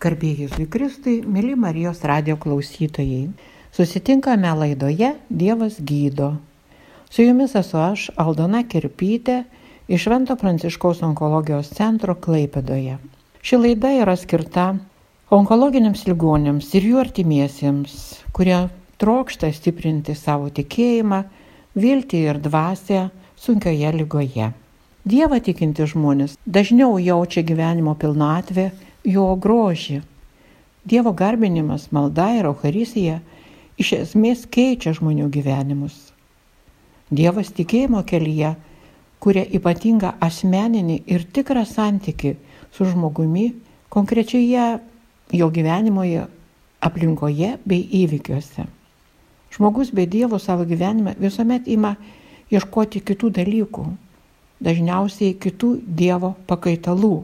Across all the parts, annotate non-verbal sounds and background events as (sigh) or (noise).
Garbėjai Kristui, mėly Marijos radio klausytojai. Susitinkame laidoje Dievas gydo. Su jumis esu aš, Aldona Kirpytė, iš Vento Pranciškaus onkologijos centro Klaipedoje. Ši laida yra skirta onkologiniams ligonėms ir jų artimiesiems, kurie trokšta stiprinti savo tikėjimą, viltį ir dvasę sunkioje lygoje. Dievą tikinti žmonės dažniau jaučia gyvenimo pilnatvę jo grožį. Dievo garbinimas, malda ir Euharistija iš esmės keičia žmonių gyvenimus. Dievas tikėjimo kelyje kuria ypatingą asmeninį ir tikrą santyki su žmogumi konkrečioje jo gyvenimoje, aplinkoje bei įvykiuose. Žmogus be Dievo savo gyvenime visuomet ima ieškoti kitų dalykų, dažniausiai kitų Dievo pakaitalų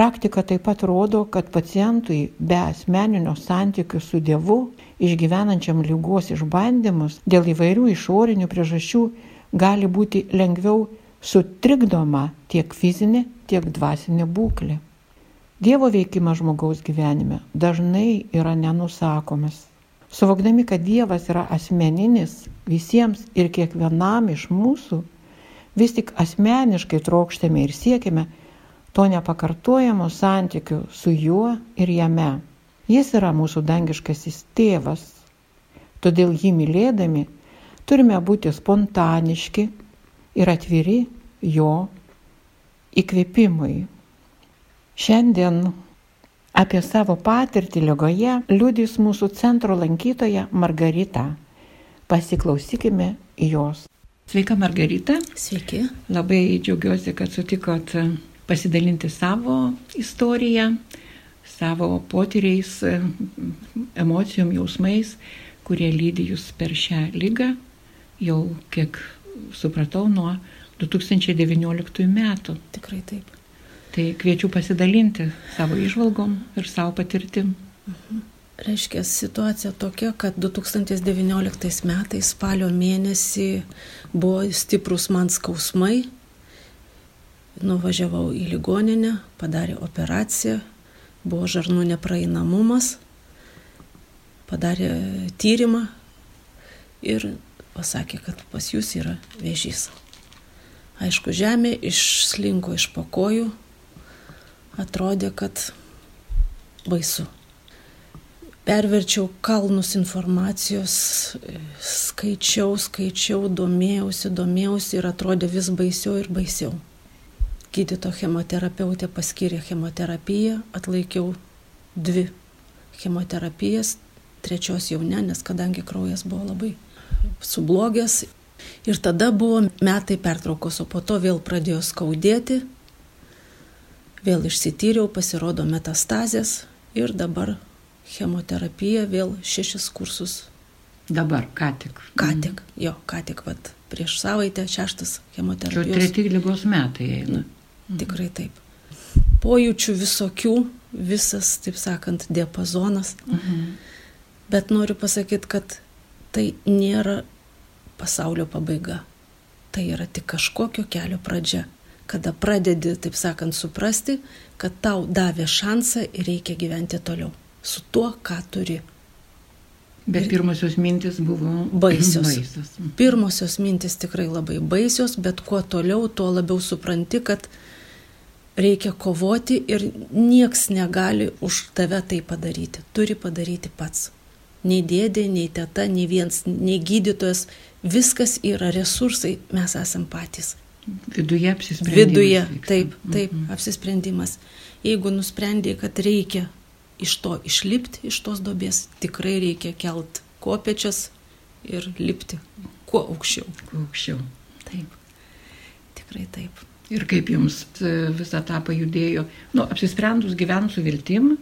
Praktika taip pat rodo, kad pacientui be asmeninio santykių su Dievu, išgyvenančiam lygos išbandymus dėl įvairių išorinių priežasčių, gali būti lengviau sutrikdoma tiek fizinė, tiek dvasinė būklė. Dievo veikimas žmogaus gyvenime dažnai yra nenusakomas. Suvokdami, kad Dievas yra asmeninis visiems ir kiekvienam iš mūsų, vis tik asmeniškai trokštame ir siekime, to nepakartojamo santykiu su juo ir jame. Jis yra mūsų dangiškasis tėvas. Todėl jį mylėdami turime būti spontaniški ir atviri jo įkvėpimui. Šiandien apie savo patirtį lygoje liudys mūsų centro lankytoja Margarita. Pasiklausykime jos. Sveika Margarita. Sveiki. Labai džiaugiuosi, kad sutikot pasidalinti savo istoriją, savo potyriais, emocijom, jausmais, kurie lydi jūs per šią lygą, jau kiek supratau, nuo 2019 metų. Tikrai taip. Tai kviečiu pasidalinti savo išvalgom ir savo patirtim. Mhm. Reiškia, situacija tokia, kad 2019 metais spalio mėnesį buvo stiprus man skausmai, nuvažiavau į ligoninę, padarė operaciją, buvo žarnų nepraeinamumas, padarė tyrimą ir pasakė, kad pas jūs yra vėžys. Aišku, žemė išslinko iš pokojų, atrodė, kad baisu. Perverčiau kalnus informacijos, skaičiau, skaičiau, domėjausi, domėjausi ir atrodė vis baisiau ir baisiau gydyto chemoterapeutė paskyrė chemoterapiją, atlaikiau dvi chemoterapijas, trečios jau ne, nes kadangi kraujas buvo labai sublogęs. Ir tada buvo metai pertraukos, o po to vėl pradėjo skaudėti, vėl išsityriau, pasirodo metastazės ir dabar chemoterapija vėl šešis kursus. Dabar, ką tik. Ką tik, mhm. jo, ką tik, vat, prieš savaitę šeštas chemoterapijos. Čia treti lygos metai eina. Mhm. Tikrai taip. Pojūčių visokių, visas, taip sakant, diapazonas. Mhm. Bet noriu pasakyti, kad tai nėra pasaulio pabaiga. Tai yra tik kažkokio kelio pradžia. Kada pradedi, taip sakant, suprasti, kad tau davė šansą ir reikia gyventi toliau. Su tuo, ką turi. Bet pirmosios mintis buvo baisios. baisios. Pirmosios mintis tikrai labai baisios, bet kuo toliau, tuo labiau supranti, kad reikia kovoti ir nieks negali už tave tai padaryti. Turi padaryti pats. Nei dėdė, nei teta, nei vienas, nei gydytojas, viskas yra resursai, mes esam patys. Viduje apsisprendimas. Viduje, taip, taip, mm -hmm. apsisprendimas. Jeigu nusprendė, kad reikia iš to išlipti, iš tos dobės, tikrai reikia kelt kopečias ir lipti kuo aukščiau. Kuo aukščiau. Taip, tikrai taip. Ir kaip jums e, visą tą pajudėjo, nu, apsisprendus gyventi su viltim,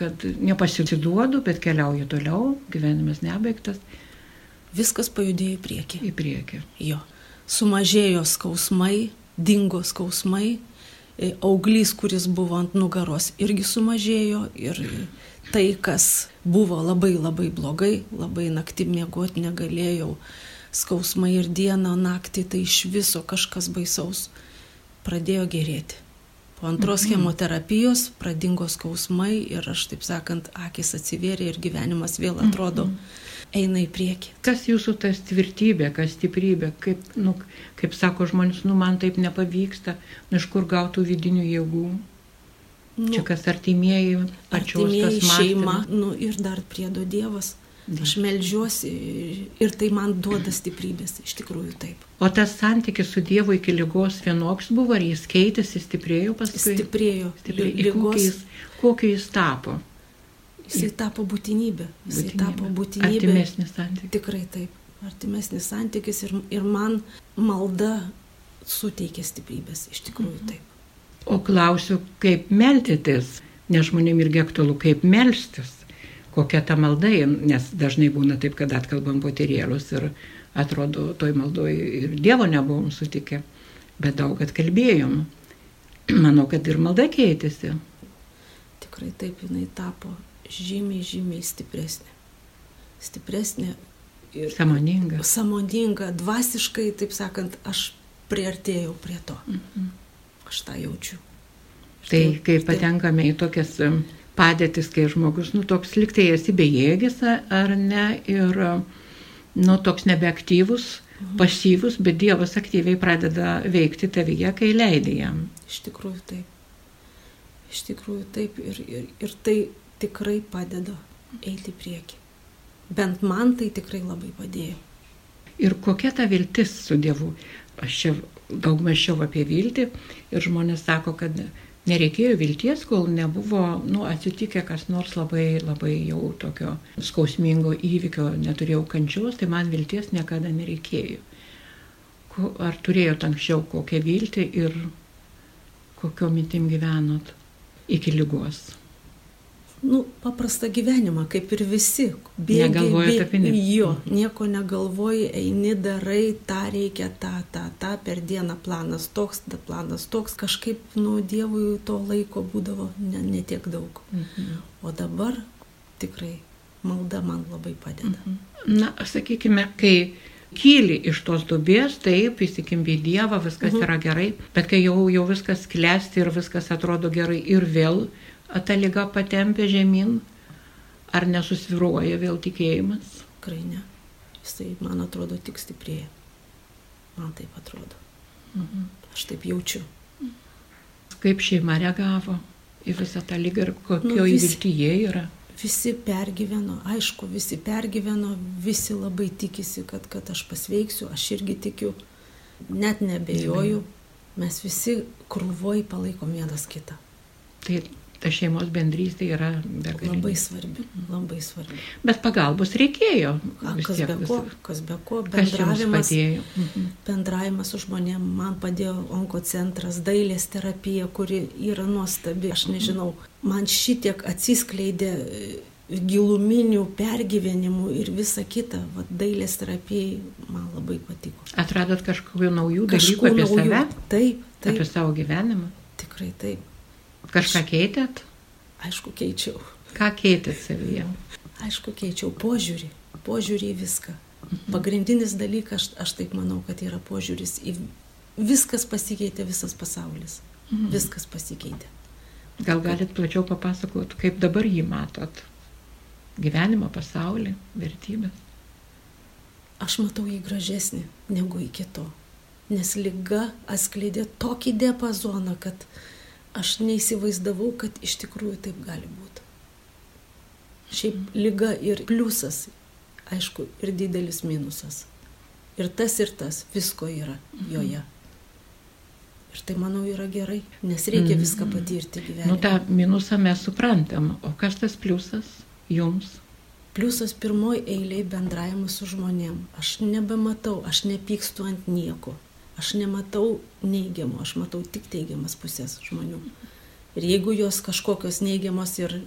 kad nepasiduodu, bet keliauju toliau, gyvenimas nebaigtas. Viskas pajudėjo į priekį. Į priekį. Jo. Sumažėjo skausmai, dingo skausmai, e, auglys, kuris buvo ant nugaros, irgi sumažėjo ir tai, kas buvo labai labai blogai, labai naktį miegoti negalėjau, skausmai ir dieną, naktį, tai iš viso kažkas baisaus pradėjo gerėti. Po antros mhm. chemoterapijos pradingo skausmai ir aš, taip sakant, akis atsivėrė ir gyvenimas vėl atrodo mhm. eina į priekį. Kas jūsų tas tvirtybė, kas stiprybė, kaip, nu, kaip sako žmonės, nu man taip nepavyksta, nu iš kur gautų vidinių jėgų? Nu, Čia kas artimieji, pačios artimieji šeima, nu, ir dar priedo Dievas. Aš melžiuosi ir tai man duoda stiprybės, iš tikrųjų taip. O tas santykis su Dievu iki lygos vienoks buvo, ar jis keitėsi, stiprėjo paskui? Stiprėjo. stiprėjo. Lygos... Kokį, jis, kokį jis tapo? Jisai tapo būtinybė. Būtinybė. tapo būtinybė. Artimesnis santykis. Tikrai taip. Artimesnis santykis ir, ir man malda suteikė stiprybės, iš tikrųjų mhm. taip. O klausiu, kaip meldytis, nes žmonėm irgi aktualu, kaip melstis kokia ta malda, nes dažnai būna taip, kad atkalbam poterėlius ir atrodo, toj maldoj ir Dievo nebuvom sutikę, bet daug atkalbėjom. (clears throat) Manau, kad ir malda keitėsi. Tikrai taip jinai tapo žymiai, žymiai stipresnė. Stipresnė ir samoninga. Samoninga, dvasiškai, taip sakant, aš priartėjau prie to. Mhm. Aš tą jaučiu. Tai kai patenkame į tokias padėtis, kai žmogus, nu, toks liktai esi bejėgis ar ne, ir, nu, toks nebeaktyvus, mhm. pasyvus, bet Dievas aktyviai pradeda veikti tavyje, kai leidai jam. Iš tikrųjų taip. Iš tikrųjų taip ir, ir, ir tai tikrai padeda eiti į priekį. Bent man tai tikrai labai padėjo. Ir kokia ta viltis su Dievu? Aš čia daug mačiau apie viltį ir žmonės sako, kad nereikėjo vilties, kol nebuvo nu, atsitikę kas nors labai, labai jau tokio skausmingo įvykio, neturėjau kančios, tai man vilties niekada nereikėjo. Ar turėjot anksčiau kokią viltį ir kokio mintim gyvenot iki lygos? Nu, paprastą gyvenimą, kaip ir visi. Bėgi, Negalvoji apie pinigus. Jo, nieko negalvoji, eini, darai, tą reikia, tą, tą, tą per dieną planas toks, ta planas toks. Kažkaip, nu, Dievui to laiko būdavo netiek ne, ne tiek daug. Mhm. O dabar tikrai malda man labai padeda. Mhm. Na, sakykime, kai kyli iš tos dubės, taip, įsikimbi Dievą, viskas mhm. yra gerai, bet kai jau, jau viskas klesti ir viskas atrodo gerai ir vėl ta lyga patempia žemyn, ar nesusviruoja vėl tikėjimas? Tikrai ne. Jisai, man atrodo, tik stiprėja. Man taip atrodo. Mhm. Aš taip jaučiu. Kaip šeima reagavo į visą tą lygą ir kokio nu, viltyje yra? Visi pergyveno, aišku, visi pergyveno, visi labai tikisi, kad, kad aš pasveiksiu, aš irgi tikiu, net nebejoju, mes visi krūvoj palaikom vienas kitą. Tai ta šeimos bendrystė yra begalinė. Labai svarbi, labai svarbi. Bet pagalbos reikėjo. A, kas, tiek, be ko, kas be ko, bendravimas, mhm. bendravimas su žmonėm, man padėjo onkocentras, dailės terapija, kuri yra nuostabi, aš nežinau, man šitiek atsiskleidė e, giluminių pergyvenimų ir visa kita, Vat, dailės terapijai man labai patiko. Atradot kažkokių naujų dalykų apie naujų. save? Taip, taip. Apie savo gyvenimą? Tikrai taip. Kažką keitėt? Aišku, keičiau. Ką keitėt savyje? Aišku, keičiau požiūrį, požiūrį į viską. Mhm. Pagrindinis dalykas, aš, aš taip manau, kad yra požiūris į viskas pasikeitė, visas pasaulis. Mhm. Viskas pasikeitė. Gal galit plačiau papasakot, kaip dabar jį matot? Gyvenimo, pasaulį, vertybės? Aš matau jį gražesnį negu iki to. Nes lyga atskleidė tokį diapazoną, kad aš neįsivaizdavau, kad iš tikrųjų taip gali būti. Šiaip lyga ir pliusas, aišku, ir didelis minusas. Ir tas ir tas, visko yra joje. Ir tai, manau, yra gerai, nes reikia viską mhm. patirti gyvenime. Nu, tą minusą mes suprantam, o kas tas pliusas jums? Pliusas pirmoji eiliai bendravimas su žmonėm. Aš nebematau, aš nepykstu ant nieko. Aš nematau neigiamų, aš matau tik teigiamas pusės žmonių. Ir jeigu jos kažkokios neigiamos ir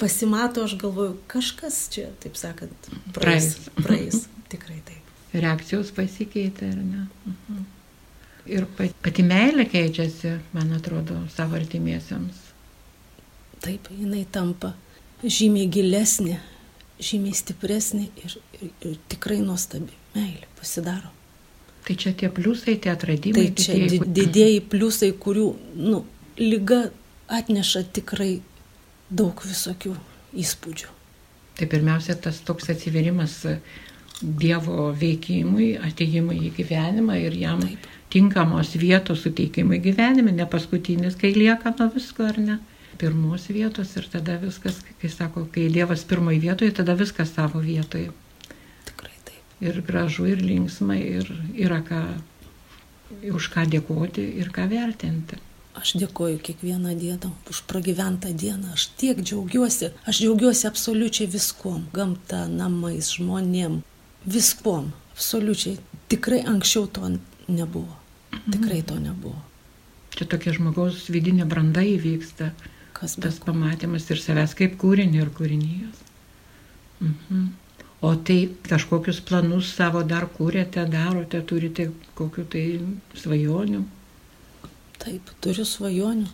pasimato, aš galvoju, kažkas čia, taip sakant, praeis. Praeis, tikrai taip. Reakcijos pasikeitė, ar ne? Mhm. Ir pati meilė keičiasi, man atrodo, savo artimiesiams. Taip, jinai tampa žymiai gilesnė, žymiai stipresnė ir, ir, ir tikrai nuostabi. Meilė pasidaro. Tai čia tie pliusai, tie atradimai. Tai čia didieji pliusai, kurių, nu, lyga atneša tikrai daug visokių įspūdžių. Tai pirmiausia, tas toks atsiverimas Dievo veikimui, ateimui į gyvenimą ir jam Taip. tinkamos vietos suteikimui gyvenime, ne paskutinis, kai lieka nuo visko, ar ne? Pirmos vietos ir tada viskas, kai sako, kai Dievas pirmoji vietoje, tada viskas savo vietoje. Ir gražu, ir linksma, ir yra ką, už ką dėkoti ir ką vertinti. Aš dėkoju kiekvieną dieną už pragyventą dieną. Aš tiek džiaugiuosi. Aš džiaugiuosi absoliučiai viskuom. Gamta, namais, žmonėm. Viskuom. Absoliučiai. Tikrai anksčiau to nebuvo. Tikrai to nebuvo. Čia tokia žmogaus vidinė branda įvyksta. Kas tas pamatymas ir savęs kaip kūrinį ir kūrinijos. Mhm. O tai kažkokius planus savo dar kūrėte, darote, turite kokiu tai svajonių? Taip, turiu svajonių.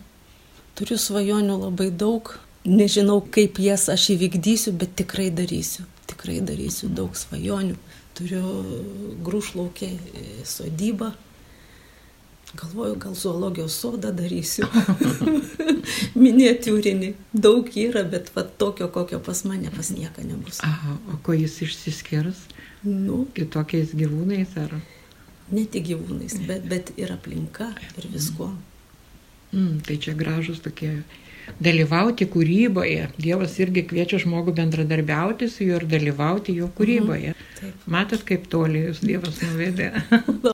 Turiu svajonių labai daug. Nežinau, kaip jas aš įvykdysiu, bet tikrai darysiu. Tikrai darysiu daug svajonių. Turiu grūšlaukė e, sodybą. Galvoju, gal zoologijos sodą darysiu. (laughs) Miniatūrinį. Daug yra, bet va tokio, kokio pas mane pas nieką nebus. Aha, o ko jis išsiskirs? Nu. Kitokiais gyvūnais ar? ne tik gyvūnais, bet, bet ir aplinka, ir viskuo. Mm, tai čia gražus tokie dalyvauti kūryboje. Dievas irgi kviečia žmogų bendradarbiauti su juo ir dalyvauti jo kūryboje. Mhm, Matot, kaip toli jūs Dievas nuvedė. (laughs)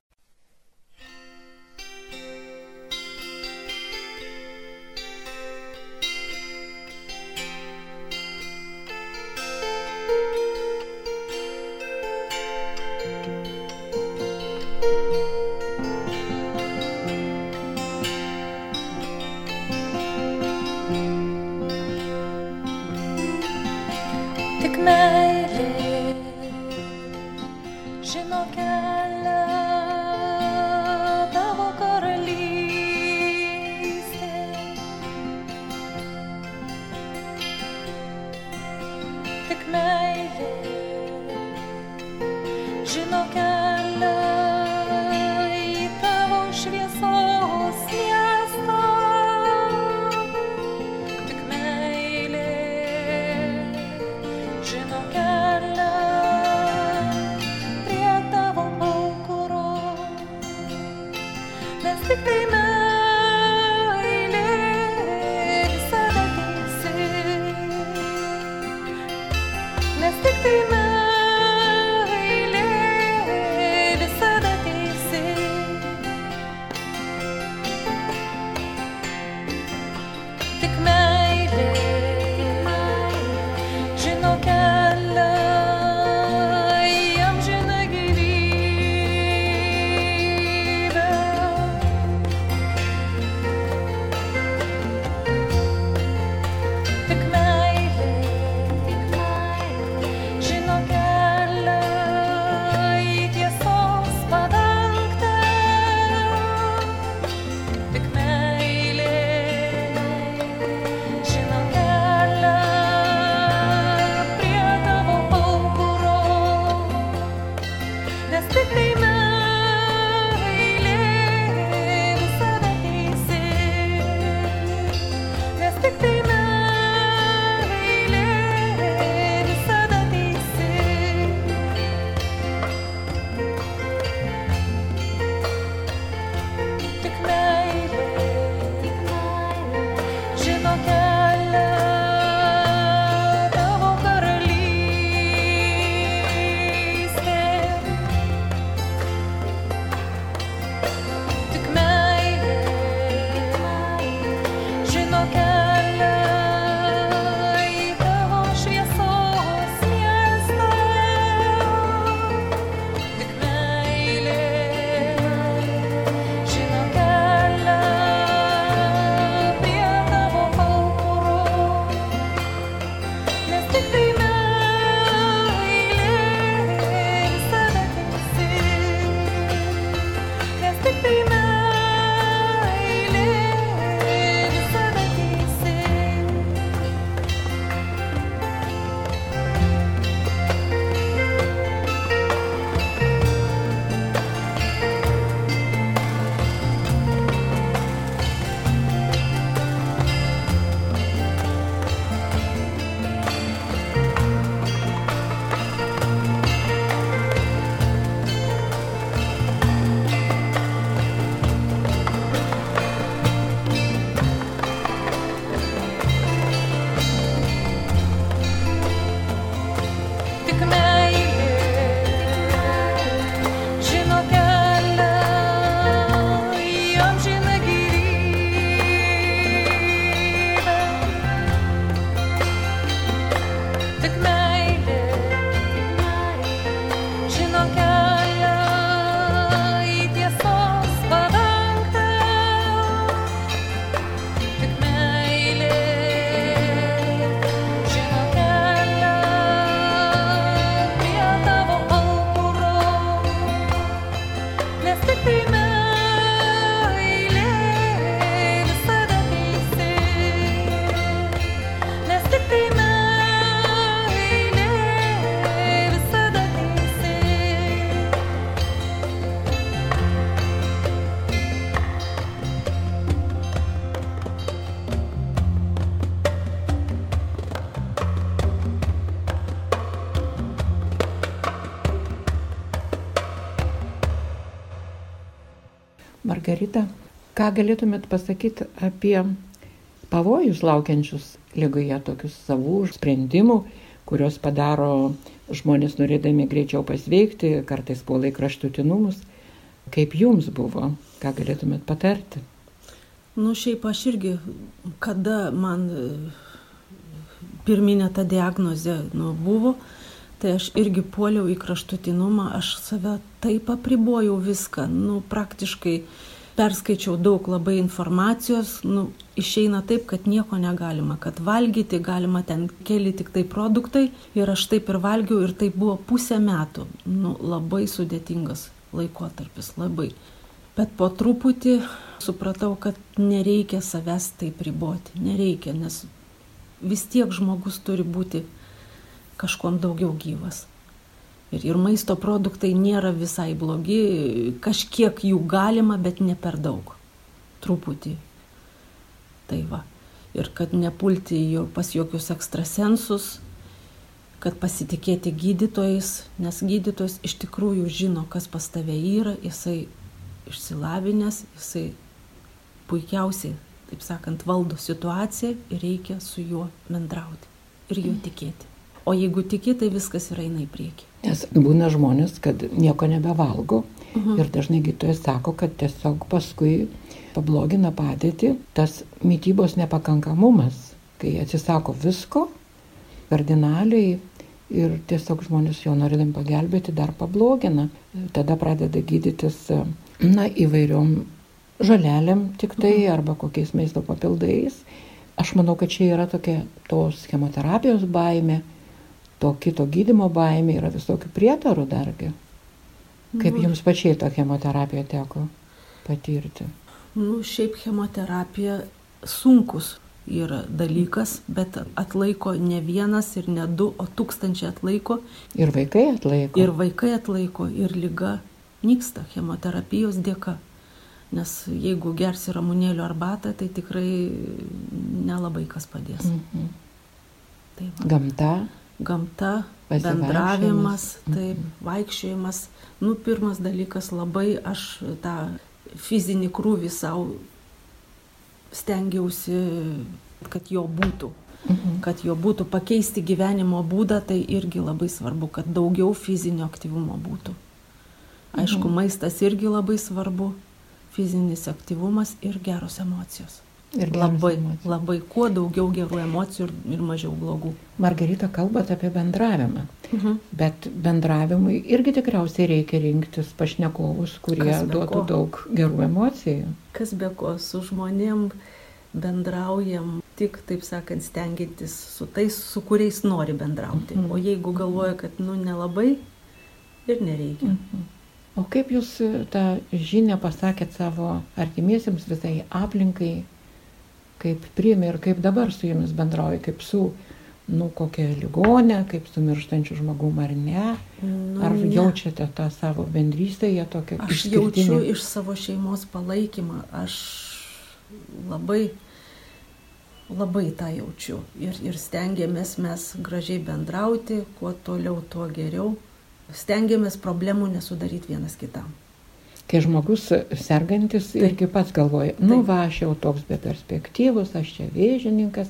ką galėtumėt pasakyti apie pavojus laukiančius lygoje, tokius savų sprendimų, kurios padaro žmonės norėdami greičiau pasveikti, kartais puolai kraštutinumus. Kaip jums buvo, ką galėtumėt patarti? Nu, šiaip aš irgi, kada man e, pirminė ta diagnozė nu, buvo, tai aš irgi puoliau į kraštutinumą, aš save taip apribojau viską, nu, praktiškai perskaičiau daug labai informacijos, nu, išeina taip, kad nieko negalima, kad valgyti galima ten keli tik tai produktai ir aš taip ir valgiau ir tai buvo pusę metų. Nu, labai sudėtingas laikotarpis, labai. Bet po truputį supratau, kad nereikia savęs taip riboti, nereikia, nes vis tiek žmogus turi būti kažkom daugiau gyvas. Ir, ir maisto produktai nėra visai blogi, kažkiek jų galima, bet ne per daug. Truputį. Tai va. Ir kad nepulti jo pas jokius ekstrasensus, kad pasitikėti gydytojais, nes gydytojas iš tikrųjų žino, kas pas tave yra, jisai išsilavinęs, jisai puikiausiai, taip sakant, valdo situaciją ir reikia su juo bendrauti ir juo tikėti. O jeigu tiki, tai viskas yra eina į priekį. Nes būna žmonės, kad nieko nebevalgo -huh. ir dažnai gydytojas sako, kad tiesiog paskui pablogina padėtį tas mytybos nepakankamumas, kai atsisako visko kardinaliai ir tiesiog žmonės jo norėdami pagelbėti dar pablogina. Tada pradeda gydytis na, įvairiom žalelėm tik tai -huh. arba kokiais maisto papildais. Aš manau, kad čia yra tokia tos chemoterapijos baime to kito gydimo baimė yra visokių prietarų dargi. Kaip nu, jums pačiai tą chemoterapiją teko patirti? Nu, šiaip chemoterapija sunkus yra dalykas, bet atlaiko ne vienas ir ne du, o tūkstančiai atlaiko. Ir vaikai atlaiko. Ir vaikai atlaiko, ir lyga nyksta chemoterapijos dėka. Nes jeigu gersi ramunėlio arbatą, tai tikrai nelabai kas padės. -hmm. tai va. Gamta gamta, bendravimas, taip, mhm. vaikščiojimas. Nu, pirmas dalykas labai aš tą fizinį krūvį savo stengiausi, kad jo būtų. Mhm. Kad jo būtų pakeisti gyvenimo būdą, tai irgi labai svarbu, kad daugiau fizinio aktyvumo būtų. Aišku, mhm. maistas irgi labai svarbu, fizinis aktyvumas ir geros emocijos. Ir labai, emocijų. labai kuo daugiau gerų emocijų ir, ir mažiau blogų. Margarita, kalbate apie bendravimą, mhm. bet bendravimui irgi tikriausiai reikia rinktis pašnekovus, kurie duotų ko? daug gerų emocijų. Kas be ko, su žmonėm bendraujam tik, taip sakant, stengiantis su tais, su kuriais nori bendrauti. Mhm. O jeigu galvoja, kad nu nelabai, ir nereikia. Mhm. O kaip jūs tą žinią pasakėt savo artimiesiems, visai aplinkai, kaip priėmė ir kaip dabar su jumis bendrauja, kaip su, nu, kokia ligonė, kaip su mirštančiu žmogum ar ne. Nu, ar ne. jaučiate tą savo bendrystėje tokią? Aš jaučiu iš savo šeimos palaikymą, aš labai, labai tą jaučiu. Ir, ir stengiamės mes gražiai bendrauti, kuo toliau, tuo geriau. Stengiamės problemų nesudaryti vienas kitam kai žmogus sergantis Taip. irgi pats galvoja, nu Taip. va, aš jau toks be perspektyvus, aš čia vėžininkas,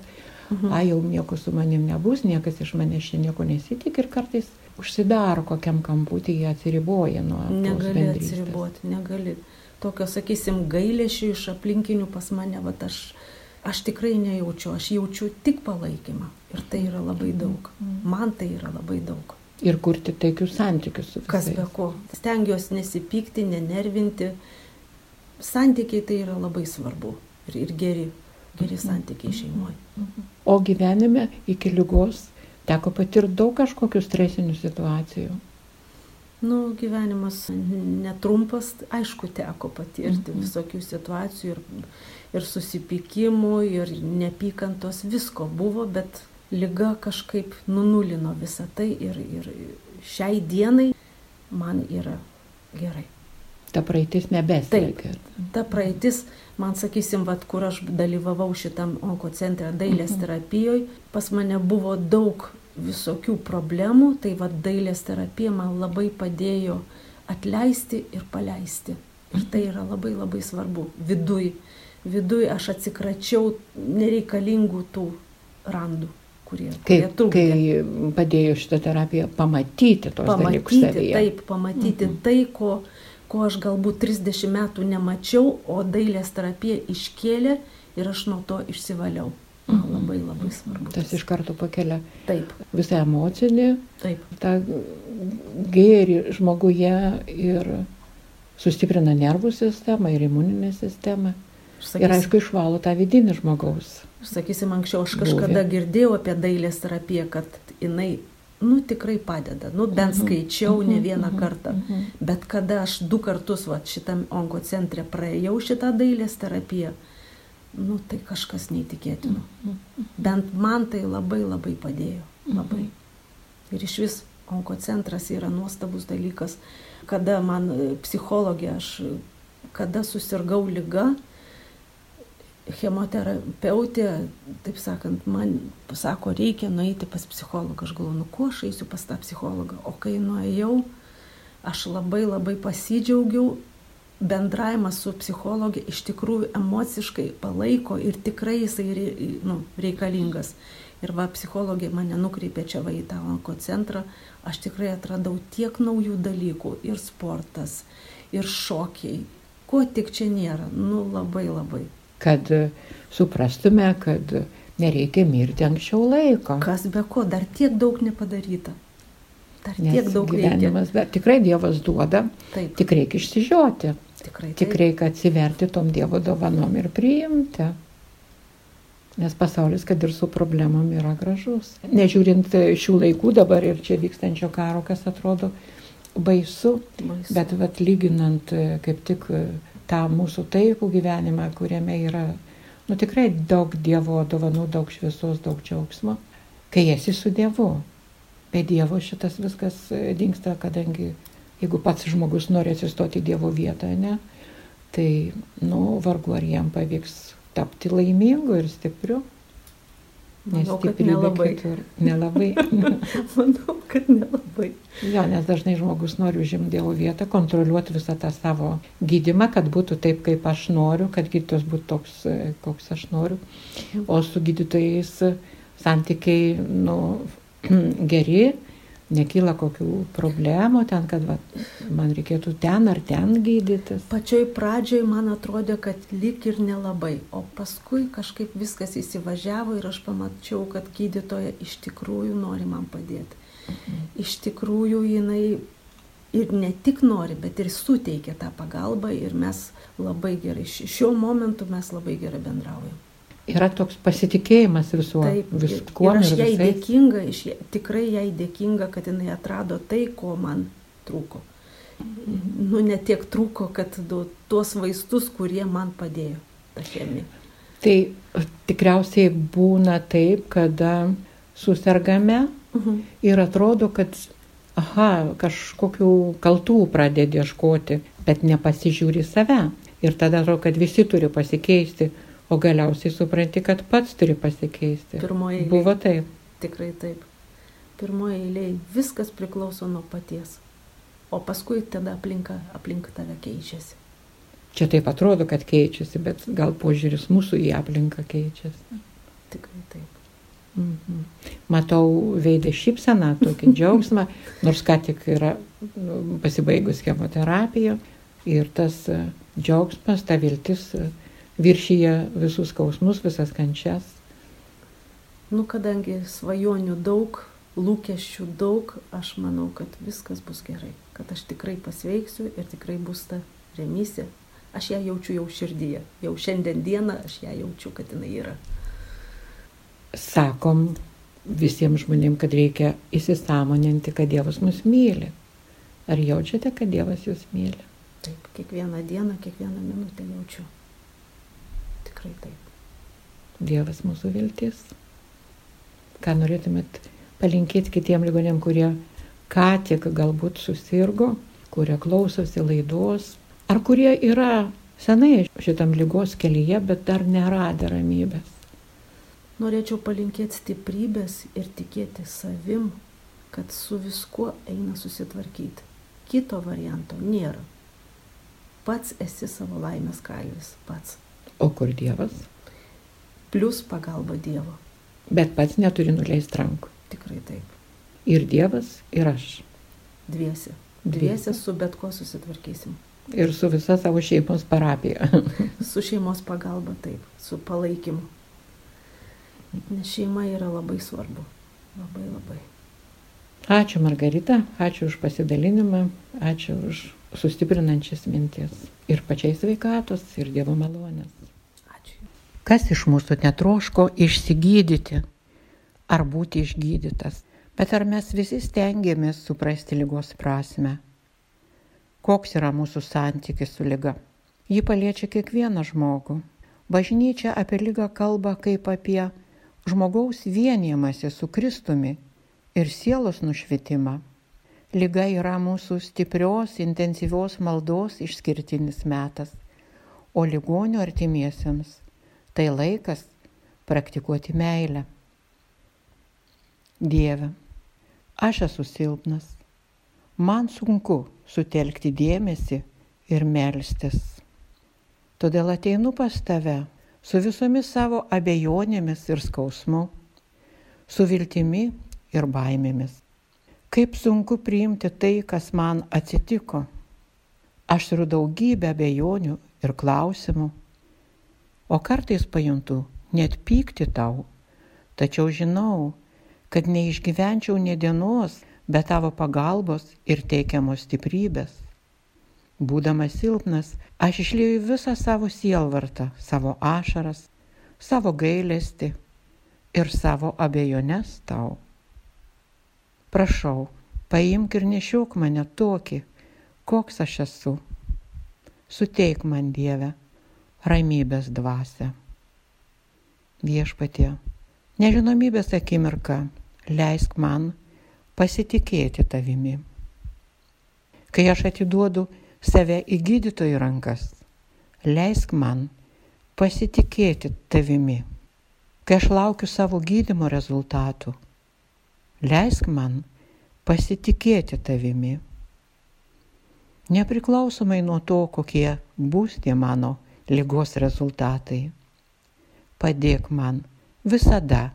mhm. a jau nieko su manim nebus, niekas iš manęs čia nieko nesitik ir kartais užsidaro kokiam kamputį, jie atsiriboja nuo... Negali atsiriboti, negali. Tokio, sakysim, gailėšių iš aplinkinių pas mane, va aš, aš tikrai nejaučiu, aš jaučiu tik palaikymą. Ir tai yra labai daug. Mhm. Man tai yra labai daug ir kurti taikius santykius su visais. Kas be ko. Stengiuosi nesipykti, nenervinti. Santykiai tai yra labai svarbu ir, ir geri, geri santykiai šeimoje. O gyvenime iki lygos teko patirti daug kažkokių stresinių situacijų. Nu, gyvenimas netrumpas, aišku, teko patirti mhm. visokių situacijų ir, ir susipykimų, ir nepykantos, visko buvo, bet lyga kažkaip nunulino visą tai ir, ir šiai dienai man yra gerai. Ta praeitis nebesiekia. Taip, ta praeitis, man sakysim, vat, kur aš dalyvavau šitam onkocentre dailės mhm. terapijoje, pas mane buvo daug visokių problemų, tai vad dailės terapija man labai padėjo atleisti ir paleisti. Ir tai yra labai labai svarbu. Viduj, viduj aš atsikračiau nereikalingų tų randų, kurie, kurie Kaip, trukdė. kai padėjo šitą terapiją pamatyti tos dalykus pamatyti, savyje. taip, pamatyti mhm. tai, ko, ko aš galbūt 30 metų nemačiau, o dailės terapija iškėlė ir aš nuo to išsivaliau. Mhm. Labai labai svarbu. Tas iš karto pakelia Taip, visą emocinį, taip, tą gėrį žmoguje ir sustiprina nervų sistemą ir imuninę sistemą. Ir sakysim, aišku, išvalo tą vidinį žmogaus. sakysim anksčiau aš kažkada girdėjau apie dailės terapiją, kad jinai, nu tikrai padeda, nu bent Mhm. skaičiau ne Mhm, vieną mhm, kartą. Bet kada aš du kartus va, šitam onkocentre praėjau šitą dailės terapiją, nu tai kažkas neįtikėtino. Bent man tai labai labai padėjo. Labai. Ir iš vis onkocentras yra nuostabus dalykas. Kada man e, psichologė, aš kada susirgau lyga, chemoterapeutė, taip sakant, man pasako, reikia nueiti pas psichologą. Aš galvoju, nu kuo aš eisiu pas tą psichologą. O kai nuėjau, aš labai labai pasidžiaugiau, bendravimas su psichologė iš tikrųjų emociškai palaiko ir tikrai jisai nu, reikalingas. Ir va, psichologė mane nukreipė čia va į tą onko centrą, aš tikrai atradau tiek naujų dalykų ir sportas, ir šokiai, ko tik čia nėra, nu labai labai. Kad e, suprastume, kad nereikia mirti anksčiau laiko. Kas be ko, dar tiek daug nepadaryta. Dar Nes tiek daug gyvenimas, dar tikrai Dievas duoda, Taip, tik reikia išsižioti, tikrai. tik taip. reikia atsiverti tom Dievo dovanom ir priimti. Nes pasaulis, kad ir su problemom, yra gražus. Nežiūrint šių laikų dabar ir čia vykstančio karo, kas atrodo baisu, Baisu. bet vat, lyginant e, kaip tik e, tą mūsų taikų gyvenimą, kuriame yra nu, tikrai daug Dievo dovanų, daug šviesos, daug džiaugsmo, kai esi su Dievu. Be Dievo šitas viskas e, dingsta, kadangi jeigu pats žmogus nori atsistoti Dievo vietą, ne, tai, nu, vargu ar jam pavyks tapti laimingu ir stipriu. Manau, kad nelabai. kitur Nelabai. (laughs) Manau, kad nelabai. Jo, nes dažnai žmogus nori užimti Dievo vietą, kontroliuoti visą tą savo gydimą, kad būtų taip, kaip aš noriu, kad gydytojas būtų toks, e, koks aš noriu. O su gydytojais santykiai, nu, (clears throat) geri, nekyla kokių problemų ten, kad va, man reikėtų ten ar ten gydytis. Pačioj pradžioj man atrodė, kad lik ir nelabai, o paskui kažkaip viskas įsivažiavo ir aš pamačiau, kad gydytoja iš tikrųjų nori man padėti. Iš tikrųjų jinai ir ne tik nori, bet ir suteikia tą pagalbą ir mes labai gerai, ši- šiuo momentu mes labai gerai bendraujam. Yra toks pasitikėjimas visuo, Taip, viskuo ir aš jai visais. dėkinga, iš, tikrai jai dėkinga, kad jinai atrado tai, ko man trūko. Nu, ne tiek trūko, kad du, tuos vaistus, kurie man padėjo, ta chemija. Tai e, tikriausiai būna taip, kada susirgame Mhm. ir atrodo, kad, aha, kažkokių kaltų pradedi ieškoti, bet nepasižiūri save. Ir tada atrodo, kad visi turi pasikeisti, o galiausiai supranti, kad pats turi pasikeisti. Pirmoji eilė. Buvo taip. Tikrai taip. Pirmoje eilėje viskas priklauso nuo paties. O paskui tada aplinka, aplink tave keičiasi. Čia taip atrodo, kad keičiasi, bet gal požiūris mūsų į aplinką keičiasi. Tikrai taip. Mhm. Matau veidę šypseną, tokį (laughs) džiaugsmą, nors ką tik yra nu, pasibaigus chemoterapija ir tas e, džiaugsmas, ta viltis e, viršyje visus skausmus, visas kančias. Nu, kadangi svajonių daug, lūkesčių daug, aš manau, kad viskas bus gerai. Kad aš tikrai pasveiksiu ir tikrai bus ta remisija. Aš ją jaučiu jau širdyje. Jau šiandien dieną aš ją jaučiu, kad jinai yra. Sakom visiems žmonėms, kad reikia įsisamoninti, kad Dievas mus myli. Ar jaučiate, kad Dievas jūs myli? Taip, kiekvieną dieną, kiekvieną minutę jaučiu. Tikrai taip. Dievas mūsų viltis. Ką norėtumėt palinkėti kitiem ligonėm, kurie ką tik galbūt susirgo, kurie klausosi laidos, ar kurie yra senai šitam lygos kelyje, bet dar neradę ramybės. Norėčiau palinkėti stiprybės ir tikėti savim, kad su viskuo eina susitvarkyti. Kito varianto nėra. Pats esi savo laimės kalvis, pats. O kur Dievas? Plius pagalba Dievo. Bet pats neturi nuleisti rankų. Tikrai taip. Ir Dievas, ir aš. Dviesi. Dviesi su bet ko susitvarkysim. Ir su visa savo šeimos parapija. (laughs) Su šeimos pagalba taip, su palaikymu. Nes šeima yra labai svarbu. Labai labai. Ačiū Margarita, ačiū už pasidalinimą, ačiū už sustiprinančias mintis. Ir pačiai sveikatos, ir Dievo malonės. Kas iš mūsų netroško išsigydyti ar būti išgydytas? Bet ar mes visi stengiamės suprasti lygos prasme? Koks yra mūsų santykis su lyga? Ji paliečia kiekvieną žmogų. Bažnyčia apie lygą kalba kaip apie žmogaus vienijimąsi su Kristumi ir sielos nušvitimą. Liga yra mūsų stiprios, intensyvios maldos išskirtinis metas, o ligonio artimiesiems tai laikas praktikuoti meilę. Dieve, aš esu silpnas, man sunku sutelkti dėmesį ir melstis. Todėl ateinu pas tave su visomis savo abejonėmis ir skausmu, su viltimi ir baimėmis. Kaip sunku priimti tai, kas man atsitiko. Aš turiu daugybę abejonių ir klausimų, o kartais pajuntu net pykti tau, tačiau žinau, kad neišgyvenčiau ne dienos be tavo pagalbos ir teikiamos stiprybės. Būdamas silpnas, aš išlieju visą savo sielvartą, savo ašaras, savo gailestį ir savo abejonės tau. Prašau, paimk ir nešiok mane tokį, koks aš esu. Suteik man Dievę ramybės dvasę. Viešpatie, nežinomybės akimirka, leisk man pasitikėti tavimi. Kai aš atiduodu save į gydytojų rankas, leisk man pasitikėti tavimi. Kai aš laukiu savo gydimo rezultatų, leisk man pasitikėti tavimi. Nepriklausomai nuo to, kokie bus tie mano lygos rezultatai, padėk man visada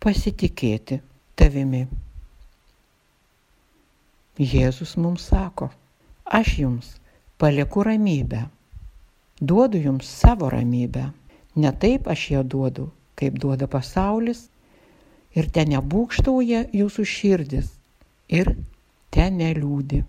pasitikėti tavimi. Jėzus mums sako, aš jums palieku ramybę, duodu jums savo ramybę, ne taip aš ją duodu, kaip duoda pasaulis, ir ten nebūkštauja jūsų širdis ir ten neliūdi.